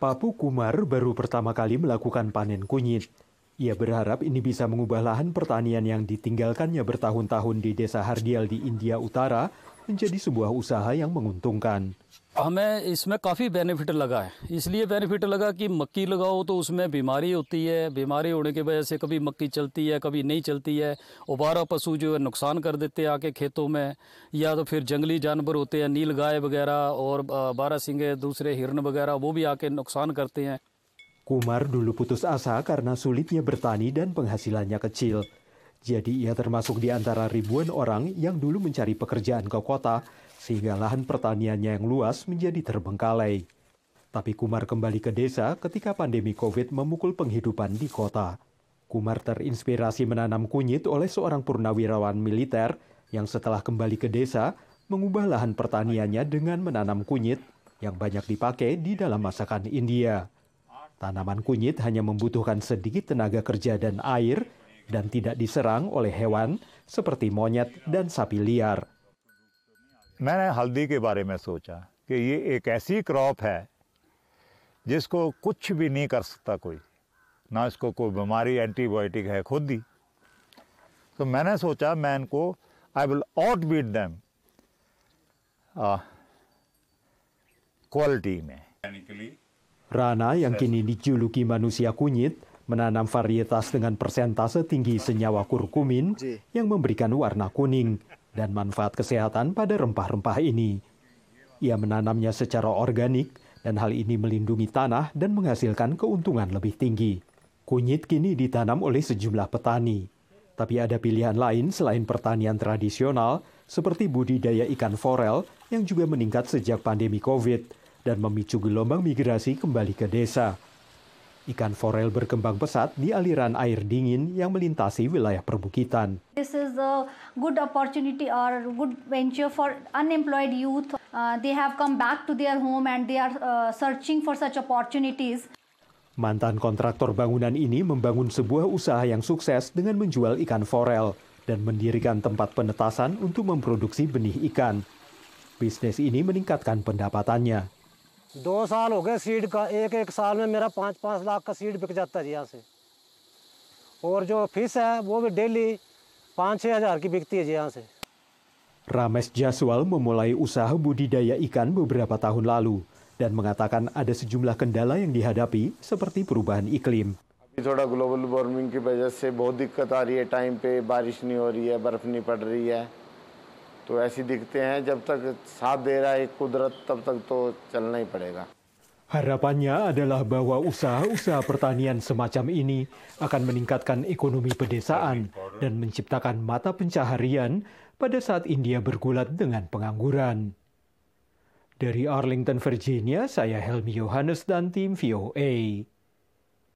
Papu Kumar baru pertama kali melakukan panen kunyit. Ia berharap ini bisa mengubah lahan pertanian yang ditinggalkannya bertahun-tahun di desa Hardial di India Utara menjadi sebuah usaha yang menguntungkan. हमें इसमें काफ़ी बेनिफिट लगा है। इसलिए बेनिफिट लगा कि मक्की लगाओ तो उसमें बीमारी होती है। बीमारी होने की वजह से कभी मक्की चलती है कभी नहीं चलती है। उबारा पशु जो है नुकसान कर देते हैं आके खेतों में। या तो फिर जंगली जानवर होते हैं नील गाय वगैरह और बारह सिंगे दूसरे हिरन वगैरह वो भी आके नुकसान करते हैं। Kumar dulu putus asa karena sulitnya bertani dan penghasilannya kecil. Jadi ia termasuk di antara ribuan orang yang dulu mencari pekerjaan ke kota sehingga lahan pertaniannya yang luas menjadi terbengkalai. Tapi Kumar kembali ke desa ketika pandemi COVID memukul penghidupan di kota. Kumar terinspirasi menanam kunyit oleh seorang purnawirawan militer yang setelah kembali ke desa mengubah lahan pertaniannya dengan menanam kunyit yang banyak dipakai di dalam masakan India. Tanaman kunyit hanya membutuhkan sedikit tenaga kerja dan air dan tidak diserang oleh hewan seperti monyet dan sapi liar. मैंने हल्दी के बारे में सोचा कि ये एक ऐसी क्रॉप है जिसको कुछ भी नहीं कर सकता कोई ना इसको कोई बीमारी एंटीबायोटिक है खुद ही तो मैंने सोचा मैं इनको I will out beat them quality में Rana yang kini dijuluki manusia kunyit menanam varietas dengan persentase tinggi senyawa kurkumin yang memberikan warna kuning dan manfaat kesehatan pada rempah-rempah ini. Ia menanamnya secara organik dan hal ini melindungi tanah dan menghasilkan keuntungan lebih tinggi. Kunyit kini ditanam oleh sejumlah petani. Tapi ada pilihan lain selain pertanian tradisional seperti budidaya ikan forel yang juga meningkat sejak pandemi COVID dan memicu gelombang migrasi kembali ke desa. Ikan forel berkembang pesat di aliran air dingin yang melintasi wilayah perbukitan. This is a good opportunity or good venture for unemployed youth. Uh, they have come back to their home and they are uh, searching for such opportunities. Mantan kontraktor bangunan ini membangun sebuah usaha yang sukses dengan menjual ikan forel dan mendirikan tempat penetasan untuk memproduksi benih ikan. Bisnis ini meningkatkan pendapatannya. दो साल हो गए सीड का एक एक साल में मेरा पाँच पाँच लाख का सीड बिक जाता है यहाँ से और जो फ़ीस है वो भी डेली पाँच छः हज़ार की बिकती है जी यहाँ से Rames Jaswal memulai usaha budidaya ikan beberapa tahun lalu dan mengatakan ada sejumlah kendala yang dihadapi seperti perubahan iklim. अभी थोड़ा ग्लोबल वार्मिंग की वजह से बहुत दिक्कत आ रही है टाइम पे बारिश नहीं हो रही है बर्फ़ नहीं पड़ रही है तो ऐसी दिखते हैं जब तक साथ दे रहा है कुदरत तब तक तो चलना ही पड़ेगा Harapannya adalah bahwa usaha-usaha pertanian semacam ini akan meningkatkan ekonomi pedesaan dan menciptakan mata pencaharian pada saat India bergulat dengan pengangguran. Dari Arlington, Virginia, saya Helmi Yohanes dan tim VOA.